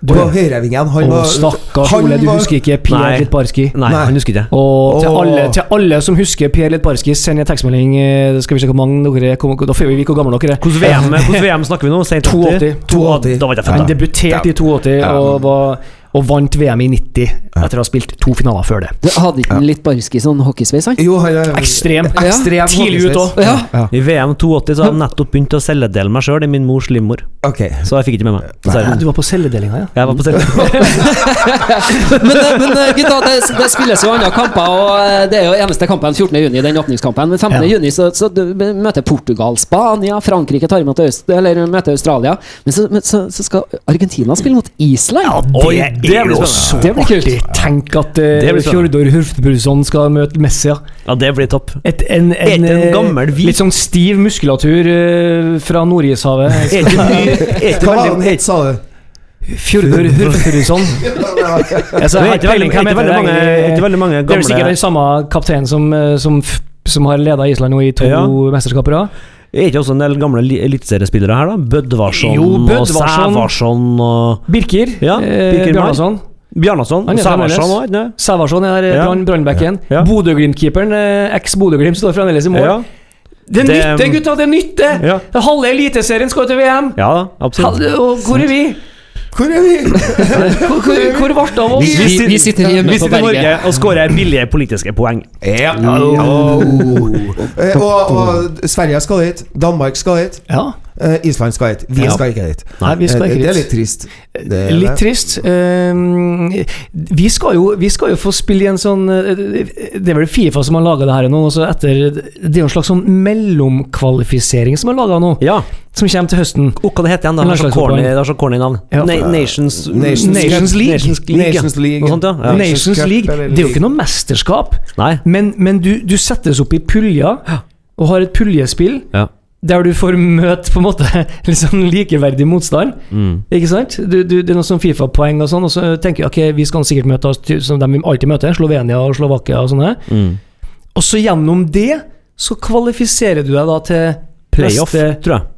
Litbarski? var høyrevingen. Han var stakkars Ole, du husker ikke Pierre Nei. Litbarski. Nei, Nei. han husker ikke. Og til alle, til alle som husker Per Litbarski, send en tekstmelding. eh, Skal vi se hvor mange dere er. Da får vi vite hvor gamle dere er. Hvordan VM, hvordan VM snakker vi nå? Sent 82. 82. Da var jeg Han født. da. debuterte i 82 og, var, og vant VM i 90 etter å ha spilt to finaler før det. Du hadde ikke han litt barski sånn hockeysveis? Jo, han er Ekstrem. Ja. ekstrem Tidlig ut òg. Ja. Ja. I VM 82 så hadde jeg nettopp begynt å celledele meg sjøl i min mors livmor. Ok. Så jeg fikk ikke med meg. Dessverre. Du var på celledelinga, ja? Jeg var på celle. Men, eh, men eh, gutta, det, det spilles jo andre kamper, og eh, det er jo eneste kampen 14. juni, den åpningskampen. Men 15. Ja. juni så, så du møter Portugal Spania, Frankrike tar imot Øst, eller møter Australia. Men så, men så, så skal Argentina spille mot Island. Ja, det, det er blir jo spennende. så Det blir kult. artig. Tenk at uh. Fjordor Hurfbrudsson skal møte Messi. ja. Det blir topp. Et, en, en, en eh, gammel hvit- Litt sånn stiv muskulatur uh, fra Nordishavet. Hva var han het, sa du? Fjordor Hurfbrudsson. Jeg Det jeg er veldig, er heter veldig mange, det. veldig mange Det er sikkert gamle den samme kapteinen som, eh, som, som har leda Island nå i to Ja. mesterskaper. da. Er ikke også en del gamle eliteseriespillere her, da? Bødvarsson Jo, og. Sævarsson og Birker, Ja, eh, Birker eh, Bjarnason. Bjarnason. Sævarsson òg, ikke? Sævarsson er Ja. Brannbekken. Ja. Bodø-Glimt-keeperen, eh, eks-Bodø-Glimt, står fremdeles i mål. Ja. Det nytter, gutta! Det nytter! Ja. Halve eliteserien skal til VM! ja absolutt. Hal- Og hvor er vi? Hvor er vi? Hvor, hvor, hvor ble det av oss? Vi, vi, vi sitter hjemme Vi på sitter i Norge og skårer billige politiske poeng. Ja. Eh, og, og Sverige skal hit. Danmark skal hit. Ja, eh, Island skal hit. Vi Ja. skal ikke dit. Nei, vi skal ikke hit. Det er litt trist. Det er Litt det. trist. Um, vi, skal jo, vi skal jo få spille i en sånn eh, Det er vel Fifa som har laga det her nå. Også etter, det er jo en slags sånn mellomkvalifisering som er laga nå, Ja. som kommer til høsten. Oh, hva det heter igjen? Det er så corny, så corny navn. Ja. Na Nations, Nations, Nations League. Nations League. Nations League. Sånt, ja. ja. Nations League. Det er jo ikke noe mesterskap, Nei. men, men du, du settes opp i puljer og har et puljespill. Ja. Der du får møte på en måte sånn likeverdig motstand. Mm. Ikke sant? Du, du, det er noen sånn Fifa-poeng og sånn, og så tenker jeg ok, vi skal sikkert møte oss som de vi alltid møter, Slovenia og Slovakia og sånne. Mm. Og så gjennom det så kvalifiserer du deg da til Playoff, neste tror jeg.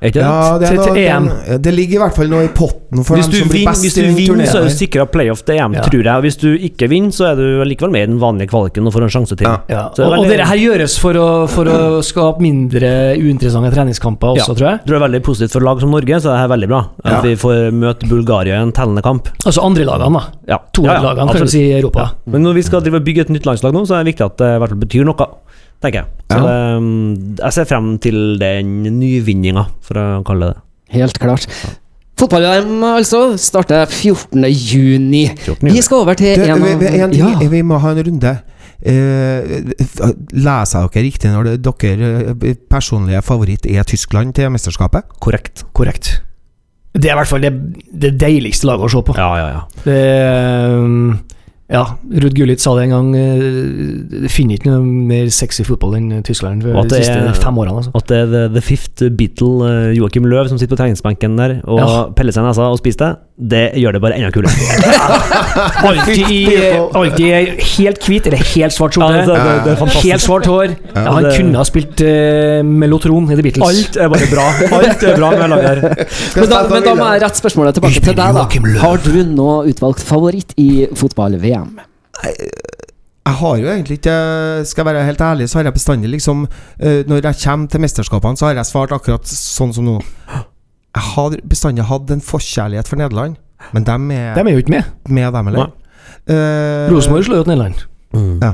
Er ikke? Ja, det, er Til- noe, til EM. det ligger i hvert fall noe i potten for Hvis dem som blir best hvis du vinner, så er du sikra playoff til EM, Ja. tror jeg. Og hvis du ikke vinner, så er du likevel med i den vanlige kvaliken og får en sjanse til. Ja. Ja, det er og, og dette her gjøres for å, for å skape mindre uinteressante treningskamper også, Ja. tror jeg. Det er veldig positivt for lag som Norge, så det er veldig bra. At Ja. vi får møte Bulgaria i en tellende kamp. Altså andre lagene, da. Ja. To Ja, ja, lagene, kan du si, i Europa. Men når vi skal drive og bygge et nytt landslag nå, så er det viktig at det i hvert fall betyr noe, tenker jeg. Så Ja. det, jeg ser frem til den nyvinninga, for å kalle det det. Helt klart. Fotball-VM altså starter 14. juni. 14. juni. Vi skal over til Du, en vi, en ja. vi må ha en runde. Eh, leser dere riktig når det, dere eh, personlige favoritt er Tyskland til mesterskapet? Korrekt. Korrekt. Det er i hvert fall det, det deiligste laget å se på. Ja, ja, ja. Det, er, ja, Ruud Gullit sa det en gang. eh, Det finner ikke noe mer sexy fotball enn tyskeren for de siste er- fem årene. Altså. At det er the, the fifth Beatle, uh, Joakim Løv, som sitter på treningsbenken der og Ja. peller seg i nesa og spiser det, det gjør det bare enda kulere. Alltid, i- helt hvit eller helt svart skjorte. Ja, det- det- det helt svart hår. Ja, han det- kunne ha spilt uh, Melotron i The Beatles. Alt er bare bra. Alt er bra med laget her. Men da, men da må jeg rette spørsmålet tilbake til deg, da. Har du nå utvalgt favoritt i fotball-VM? Jeg har jo egentlig ikke Skal jeg være helt ærlig, så har jeg bestandig liksom eh, Når jeg kommer til mesterskapene, så har jeg svart akkurat sånn som nå. Jeg har bestandig hatt en forkjærlighet for Nederland, men dem er De er jo ikke med. med, dem, eller? Uh, Rosenborg slår jo ut Nederland. Mm. Ja.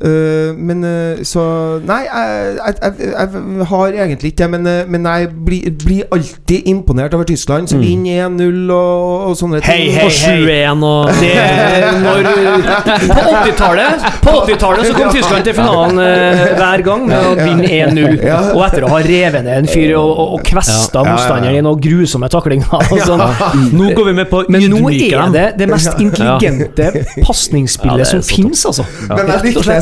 Eh, men uh, så Nei, jeg, jeg, jeg, jeg har egentlig ikke det, men, eh, men jeg blir, blir alltid imponert over Tyskland, som Mm. vinner 1-0 og, og sånne Hei, ting. hei, Og hei! 7-1 og Det når, på 80-tallet På 80-tallet så kom Tyskland til finalen uh, hver gang med å vinne 1-0. Og etter å ha revet ned en fyr og, og, og kvesta Ja, ja, ja. motstanderen i noen grusomme taklinger. Og sånn. Nå går vi med på Men nå er det det mest intelligente pasningsspillet Ja, som fins, altså. Men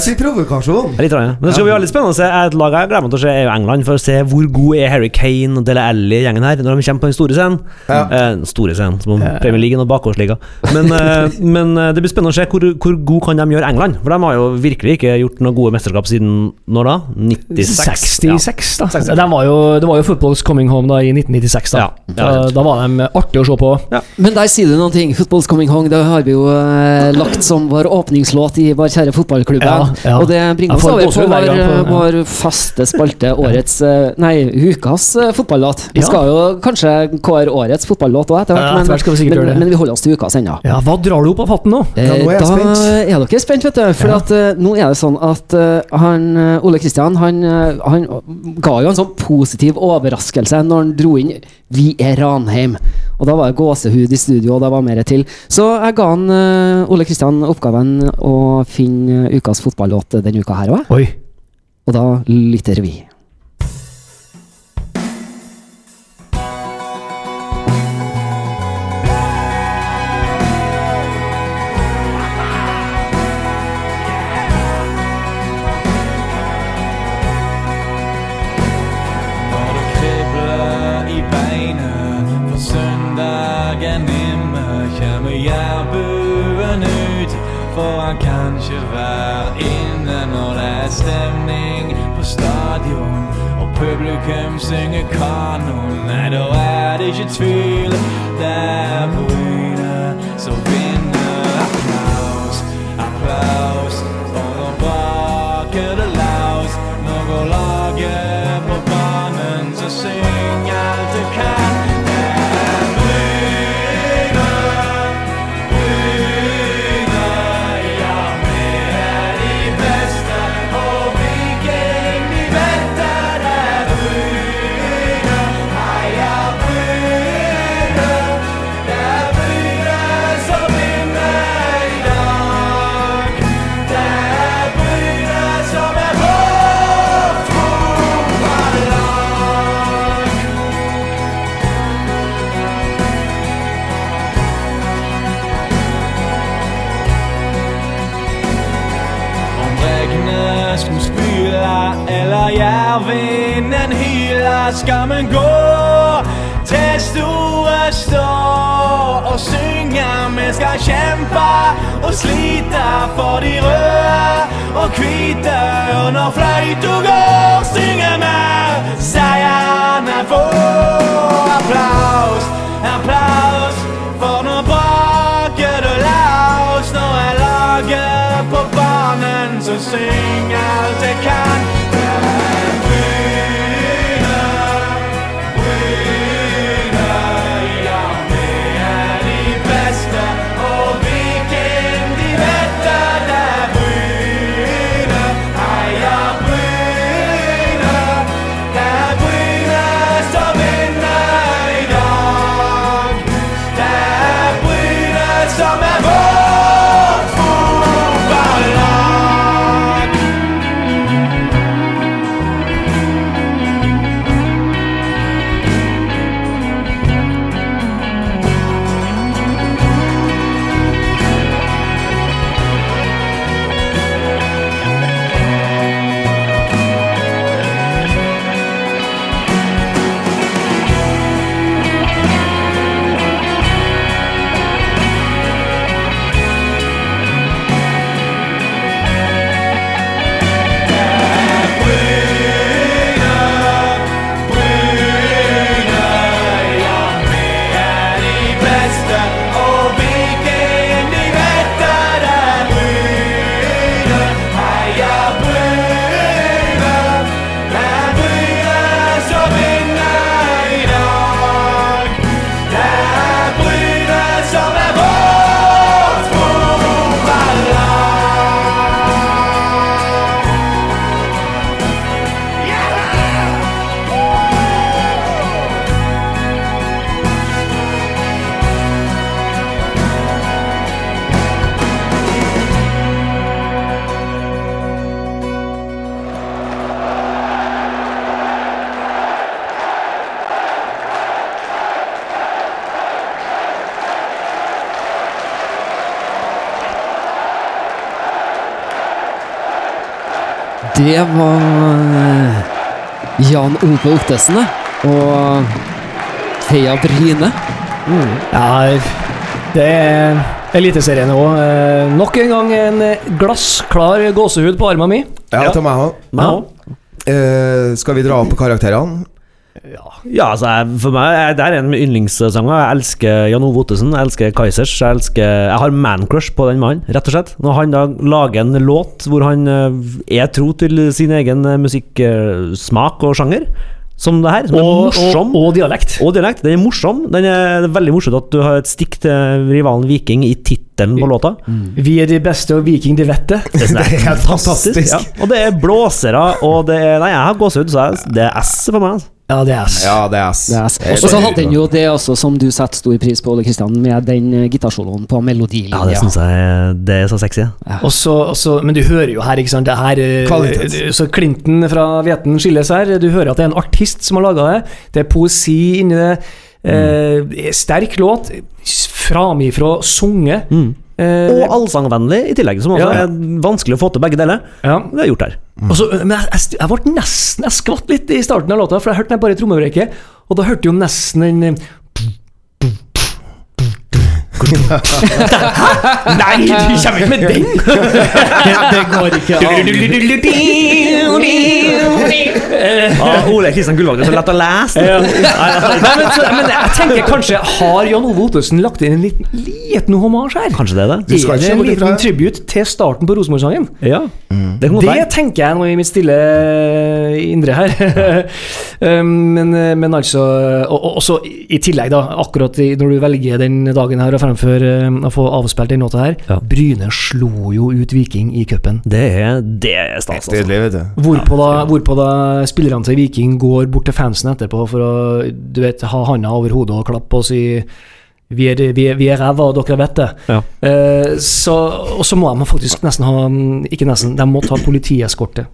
sin provokasjon. Det Litt rann, ja. Men det skal bli veldig spennende å se Et lag jeg gleder meg til å se, er jo England, for å se hvor god er Harry Kane og Dele Alli, gjengen her, når de kommer på den store scenen. Ja. Eh, store scenen, som om Premier League og bakgårdsliga. Men, eh, men eh, det blir spennende å se hvor, hvor god kan de gjøre England. For de har jo virkelig ikke gjort noe gode mesterskap siden når da? 96? 66, da. De var jo, det var jo Football's Coming Home da i 1996. Da, Ja, ja, da, da var de artige å se på. Men der sier du noen ting. 'Football's Coming Home' det har vi jo eh, lagt som vår åpningslåt i vår kjære fotballklubb. Ja, ja. Og det bringer oss over på vår, vår faste spalte, årets eh, Nei, ukas eh, fotballåt. Vi skal jo kanskje kåre årets fotballåt òg etter hvert skal vi men, men vi holder oss til ukas ennå. Ja, Hva drar du opp av hatten nå? Ja, nå er da spent. er dere spent, vet du. For at, eh, nå er det sånn at eh, han, eh, Ole Kristian han, eh, han ga jo en sånn positiv overraskelse når han dro inn 'Vi er Ranheim'. Og da var det gåsehud i studio, og det var mer til. Så jeg ga han eh, Ole Kristian oppgaven å finne ukas fotballåt denne uka her òg. Og da lytter vi. Og publikum synger kanon. Nei, da er det ikke tvil. Det er Det var eh, Jan Ove Ottesen. Og Heia Bryne. Ja, det er Eliteserien òg. Nok en gang en glassklar gåsehud på armen min. Ja, til meg òg. Også. skal vi dra opp karakterene? Ja, altså, jeg, for meg det er en av yndlingssanger. Jeg elsker Jan Ove Ottesen, jeg elsker Kaizers. Jeg, elsker, jeg har mancrush på den mannen, rett og slett. Når han da lager en låt hvor han eh, er tro til sin egen eh, musikksmak og sjanger, som det her, som Og, morsom og, og dialekt. og dialekt. Den er morsom. Den er, det er veldig morsomt at du har et stikk til rivalen Viking i tittelen på låta. Vi er de beste, og Viking de vet det. Det er helt fantastisk. Ja. Og det er blåsere, og det er Nei, jeg har gåsehud, så det er S for meg. Altså. Ja, det er ass. Ja, det er S. Det er- Og så hadde han jo det også som du setter stor pris på, Ole Kristian, med den eh, gitarsoloen på melodilinja. Ja, det syns jeg det er så sexy. ja. Også, også, men du hører jo her, ikke sant det her, eh, Kvalitet. Så Clinton fra Veten skilles her. Du hører at det er en artist som har laga det. Det er poesi inni det. Eh, sterk låt. Framifrå sunget. Mm. Eh, Og allsangvennlig i tillegg, som også Ja. er vanskelig å få til begge deler. ja. Det er gjort her. Mm. så, men jeg, jeg, jeg ble nesten Jeg skvatt litt i starten av låta, for jeg hørte den bare i trommebrekket. Og da hørte jo nesten den Nei, du kommer ikke med den! det går ikke Ah, Ole Kristian Gullvåg, det er så lett å lese. Ja. Nei, men, så, men jeg tenker kanskje Har Jan Ove Ottesen lagt inn en liten, liten homasj her? Kanskje det er det? Du skal Er det ikke en liten tribute til starten på Rosenborg-sangen? Ja. Det Det tenker jeg nå i mitt stille eh, indre her. Um, men, eh, men altså Og og også i tillegg, da, akkurat når du velger den dagen her å fremføre eh, Å få avspilt den låta her Ja. Bryne slo jo ut Viking i cupen. Det er, det er stas, altså. Stedlig, vet du. Hvorpå da, hvorpå da spillerne til Viking går bort til fansen etterpå for å du vet, ha handa over hodet og klappe og si vi er, vi er, vi er ræva, og dere vet det. Ja. Eh, så, og så må de faktisk nesten ha Ikke nesten, de må ta politieskorte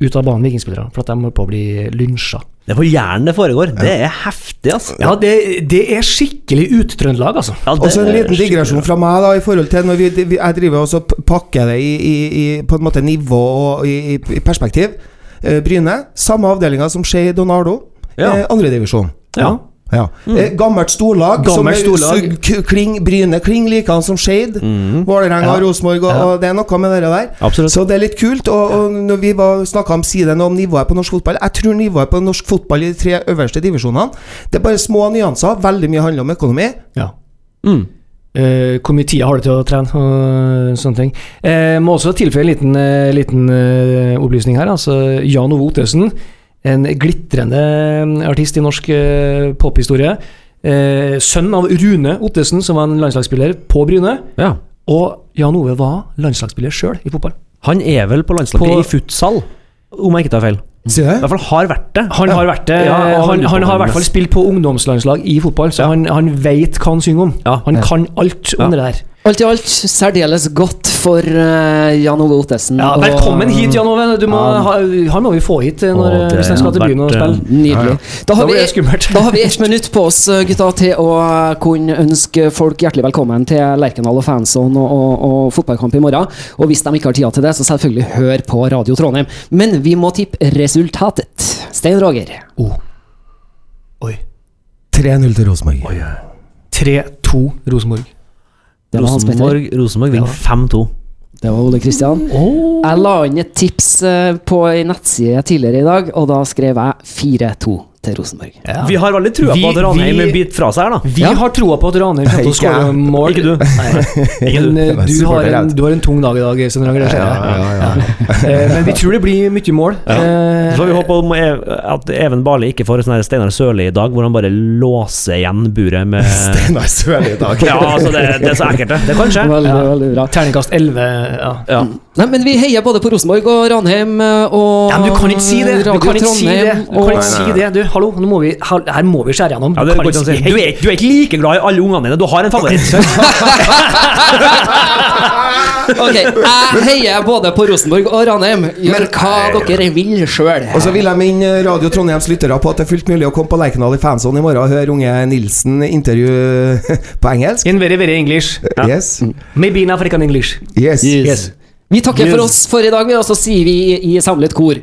ut av banen, vikingspillere, for at de holder på å bli lynsja. Det er på Jæren det foregår. Det er heftig, altså. Ja, det, det er skikkelig Ut-Trøndelag, altså. Ja, Og så en liten digresjon fra meg da i forhold til når vi, vi, jeg driver og pakker det i, i, i på en måte nivå og i, i, i perspektiv. Eh, Bryne, samme avdelinga som Skei Donardo, Ja. eh, andredivisjon. Ja. Ja. Mm. gammelt storlag. Gammelt som, storlag. Kling, Bryne kling likedan som Skeid. Vålerenga, Ja. Rosenborg, og, og det er noe med det der. Absolutt. Så det er litt kult. Og, og når vi snakka om siden om nivået på norsk fotball Jeg tror nivået på norsk fotball i de tre øverste divisjonene Det er bare små nyanser. Veldig mye handler om økonomi. Ja. Mm. Uh, hvor mye tid har du til å trene og sånne ting. Uh, må også tilføye en liten, uh, liten eh, opplysning her. Altså, Jan Ove Ottesen, en glitrende eh, artist i norsk eh, pophistorie. Eh, sønn av Rune Ottesen, som var en landslagsspiller på Bryne. Ja. Og Jan Ove var landslagsspiller sjøl i fotball. Han er vel på landslaget På- i futsal, om jeg ikke tar feil. I hvert fall har vært det. Han har vært det. Ja, han, han- han har i hvert fall spilt på ungdomslandslag i fotball, så han, han veit hva han synger om. Ja. Han kan alt om Ja. det der. Alt i alt særdeles godt for uh, Jan Ove Ottesen. Ja, og- velkommen hit, Jan Ove. Du må, Ja. ha, han må vi få hit eh, når, Å, det hvis han skal til byen og spille. eh, Nydelig. Da Da har, blir vi, da har vi ett minutt på oss, gutta, til å kunne ønske folk hjertelig velkommen til Lerkendal og Fanson og, og, og fotballkamp i morgen. Og hvis de ikke har tida til det, så selvfølgelig hør på Radio Trondheim. Men vi må tippe resultatet. Stein Roger. Oh. Oi. 3-0 til Rosenborg. 3-2 Rosenborg. Det var Hans Petter. Rosenborg, Rosenborg vinner 5-2. Det var Ole Kristian. Jeg la inn et tips eh, på ei nettside tidligere i dag, og da skrev jeg 4-2 til Rosenborg. Ja. Vi har veldig trua Vi- på at Ranheim biter fra seg her, da. Vi Ja. har trua på at Ranheim kommer til å skåre mål. Ikke du. Nei. Ikke du. Men, du, har en, du har en tung dag i dag, Roger. det ser Ja, Eh, Men vi tror det blir mye mål. Eh, Så får vi håpe E- at Even Barli ikke får en sånn Steinar Sørli i dag, hvor han bare låser igjen buret med Steinar Sørli i dag. Ja, altså det, det er så ekkelt, det. Det kan skje. Veldig, Ja. veldig bra. Terningkast 11. Ja. Ja. Nei, men vi heier både på Rosenborg og Ranheim eh, og Ja, men du kan ikke si det! Du kan ikke si det! Du kan ikke si det. Du, hallo, nå må vi, her må vi skjære gjennom. Ja, du, ikke si. Du er, du er ikke like glad i alle ungene dine, du har en favoritt. Ok, jeg heier både på Rosenborg og Ranheim. Gjør hva dere vil sjøl. Og så vil jeg minne Radio Trondheims lyttere på at det er fullt mulig å komme på Lerkendal i fansonen i morgen og høre unge Nilsen intervju på engelsk. In very, very English. Yes. Maybe in African English. Yes. Yes. Vi takker for oss for i dag, og så sier vi i, i samlet kor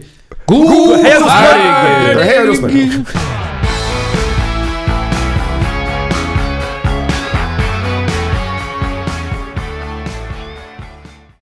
God Heia Rosenborg! Heia Rosenborg!